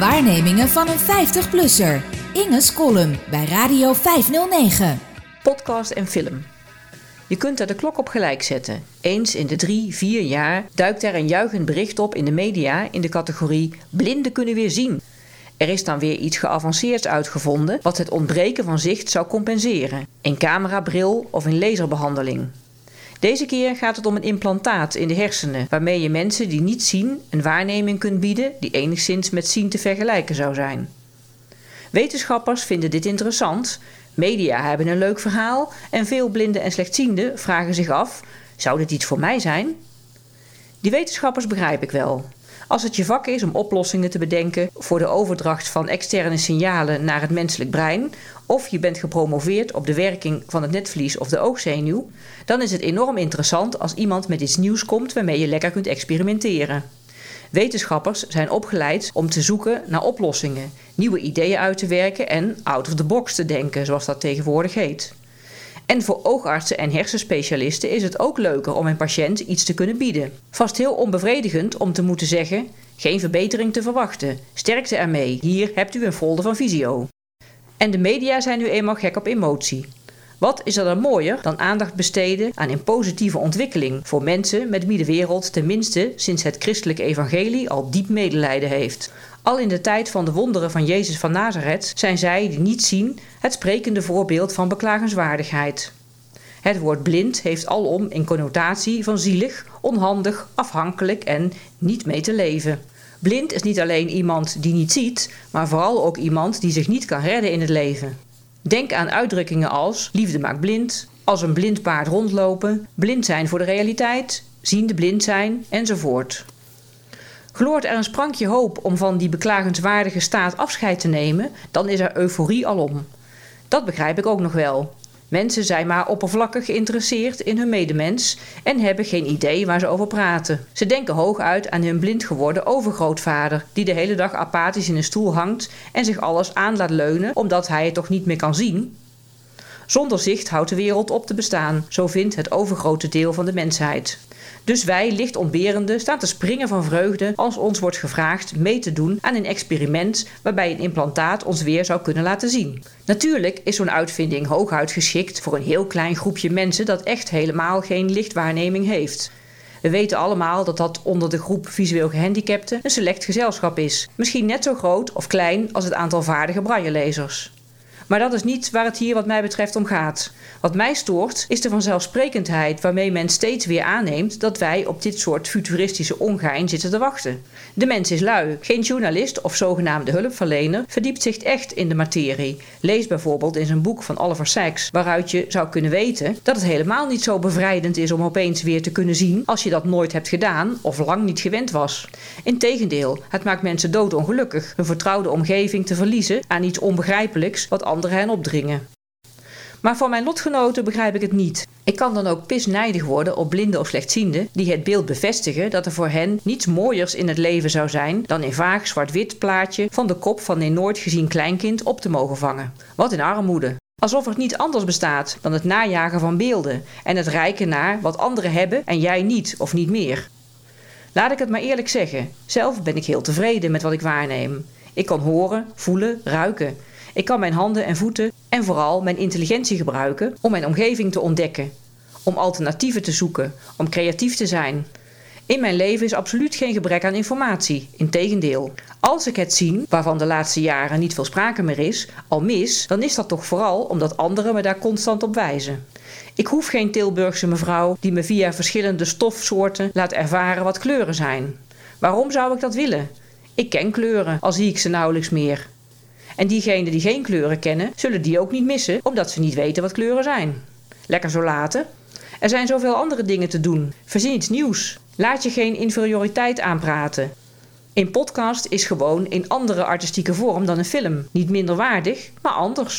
Waarnemingen van een 50-plusser. Inge's column bij Radio 509. Podcast en film. Je kunt er de klok op gelijk zetten. Eens in de drie, vier jaar duikt er een juichend bericht op in de media in de categorie Blinden kunnen weer zien. Er is dan weer iets geavanceerds uitgevonden wat het ontbreken van zicht zou compenseren. Een camerabril of een laserbehandeling. Deze keer gaat het om een implantaat in de hersenen, waarmee je mensen die niet zien een waarneming kunt bieden die enigszins met zien te vergelijken zou zijn. Wetenschappers vinden dit interessant, media hebben een leuk verhaal en veel blinden en slechtzienden vragen zich af: zou dit iets voor mij zijn? Die wetenschappers begrijp ik wel. Als het je vak is om oplossingen te bedenken voor de overdracht van externe signalen naar het menselijk brein, of je bent gepromoveerd op de werking van het netvlies of de oogzenuw, dan is het enorm interessant als iemand met iets nieuws komt waarmee je lekker kunt experimenteren. Wetenschappers zijn opgeleid om te zoeken naar oplossingen, nieuwe ideeën uit te werken en out of the box te denken, zoals dat tegenwoordig heet. En voor oogartsen en hersenspecialisten is het ook leuker om een patiënt iets te kunnen bieden. Vast heel onbevredigend om te moeten zeggen: geen verbetering te verwachten. Sterkte ermee. Hier hebt u een folder van Visio. En de media zijn nu eenmaal gek op emotie. Wat is er dan mooier dan aandacht besteden aan een positieve ontwikkeling voor mensen met wie de wereld tenminste sinds het christelijke evangelie al diep medelijden heeft? Al in de tijd van de wonderen van Jezus van Nazareth zijn zij die niet zien het sprekende voorbeeld van beklagenswaardigheid. Het woord blind heeft alom een connotatie van zielig, onhandig, afhankelijk en niet mee te leven. Blind is niet alleen iemand die niet ziet, maar vooral ook iemand die zich niet kan redden in het leven. Denk aan uitdrukkingen als liefde maakt blind, als een blind paard rondlopen, blind zijn voor de realiteit, ziende blind zijn enzovoort. Gloort er een sprankje hoop om van die beklagenswaardige staat afscheid te nemen, dan is er euforie alom. Dat begrijp ik ook nog wel. Mensen zijn maar oppervlakkig geïnteresseerd in hun medemens en hebben geen idee waar ze over praten. Ze denken hooguit aan hun blind geworden overgrootvader, die de hele dag apathisch in een stoel hangt en zich alles aan laat leunen omdat hij het toch niet meer kan zien. Zonder zicht houdt de wereld op te bestaan, zo vindt het overgrote deel van de mensheid. Dus wij, licht ontberenden, staan te springen van vreugde als ons wordt gevraagd mee te doen aan een experiment waarbij een implantaat ons weer zou kunnen laten zien. Natuurlijk is zo'n uitvinding hooguit geschikt voor een heel klein groepje mensen dat echt helemaal geen lichtwaarneming heeft. We weten allemaal dat dat onder de groep visueel gehandicapten een select gezelschap is. Misschien net zo groot of klein als het aantal vaardige braillelezers. Maar dat is niet waar het hier wat mij betreft om gaat. Wat mij stoort is de vanzelfsprekendheid waarmee men steeds weer aanneemt dat wij op dit soort futuristische ongein zitten te wachten. De mens is lui. Geen journalist of zogenaamde hulpverlener verdiept zich echt in de materie. Lees bijvoorbeeld in zijn boek van Oliver Sacks, waaruit je zou kunnen weten dat het helemaal niet zo bevrijdend is om opeens weer te kunnen zien als je dat nooit hebt gedaan of lang niet gewend was. Integendeel, het maakt mensen doodongelukkig hun vertrouwde omgeving te verliezen aan iets onbegrijpelijks wat anderen hen opdringen. Maar van mijn lotgenoten begrijp ik het niet. Ik kan dan ook pisnijdig worden op blinden of slechtzienden die het beeld bevestigen dat er voor hen niets mooiers in het leven zou zijn dan een vaag zwart-wit plaatje van de kop van een nooit gezien kleinkind op te mogen vangen. Wat een armoede. Alsof er niet anders bestaat dan het najagen van beelden en het rijken naar wat anderen hebben en jij niet of niet meer. Laat ik het maar eerlijk zeggen, zelf ben ik heel tevreden met wat ik waarneem. Ik kan horen, voelen, ruiken. Ik kan mijn handen en voeten en vooral mijn intelligentie gebruiken om mijn omgeving te ontdekken, om alternatieven te zoeken, om creatief te zijn. In mijn leven is absoluut geen gebrek aan informatie, integendeel. Als ik het zien, waarvan de laatste jaren niet veel sprake meer is, al mis, dan is dat toch vooral omdat anderen me daar constant op wijzen. Ik hoef geen Tilburgse mevrouw die me via verschillende stofsoorten laat ervaren wat kleuren zijn. Waarom zou ik dat willen? Ik ken kleuren, al zie ik ze nauwelijks meer. En diegenen die geen kleuren kennen, zullen die ook niet missen, omdat ze niet weten wat kleuren zijn. Lekker zo laten. Er zijn zoveel andere dingen te doen. Verzin iets nieuws. Laat je geen inferioriteit aanpraten. Een podcast is gewoon een andere artistieke vorm dan een film. Niet minder waardig, maar anders.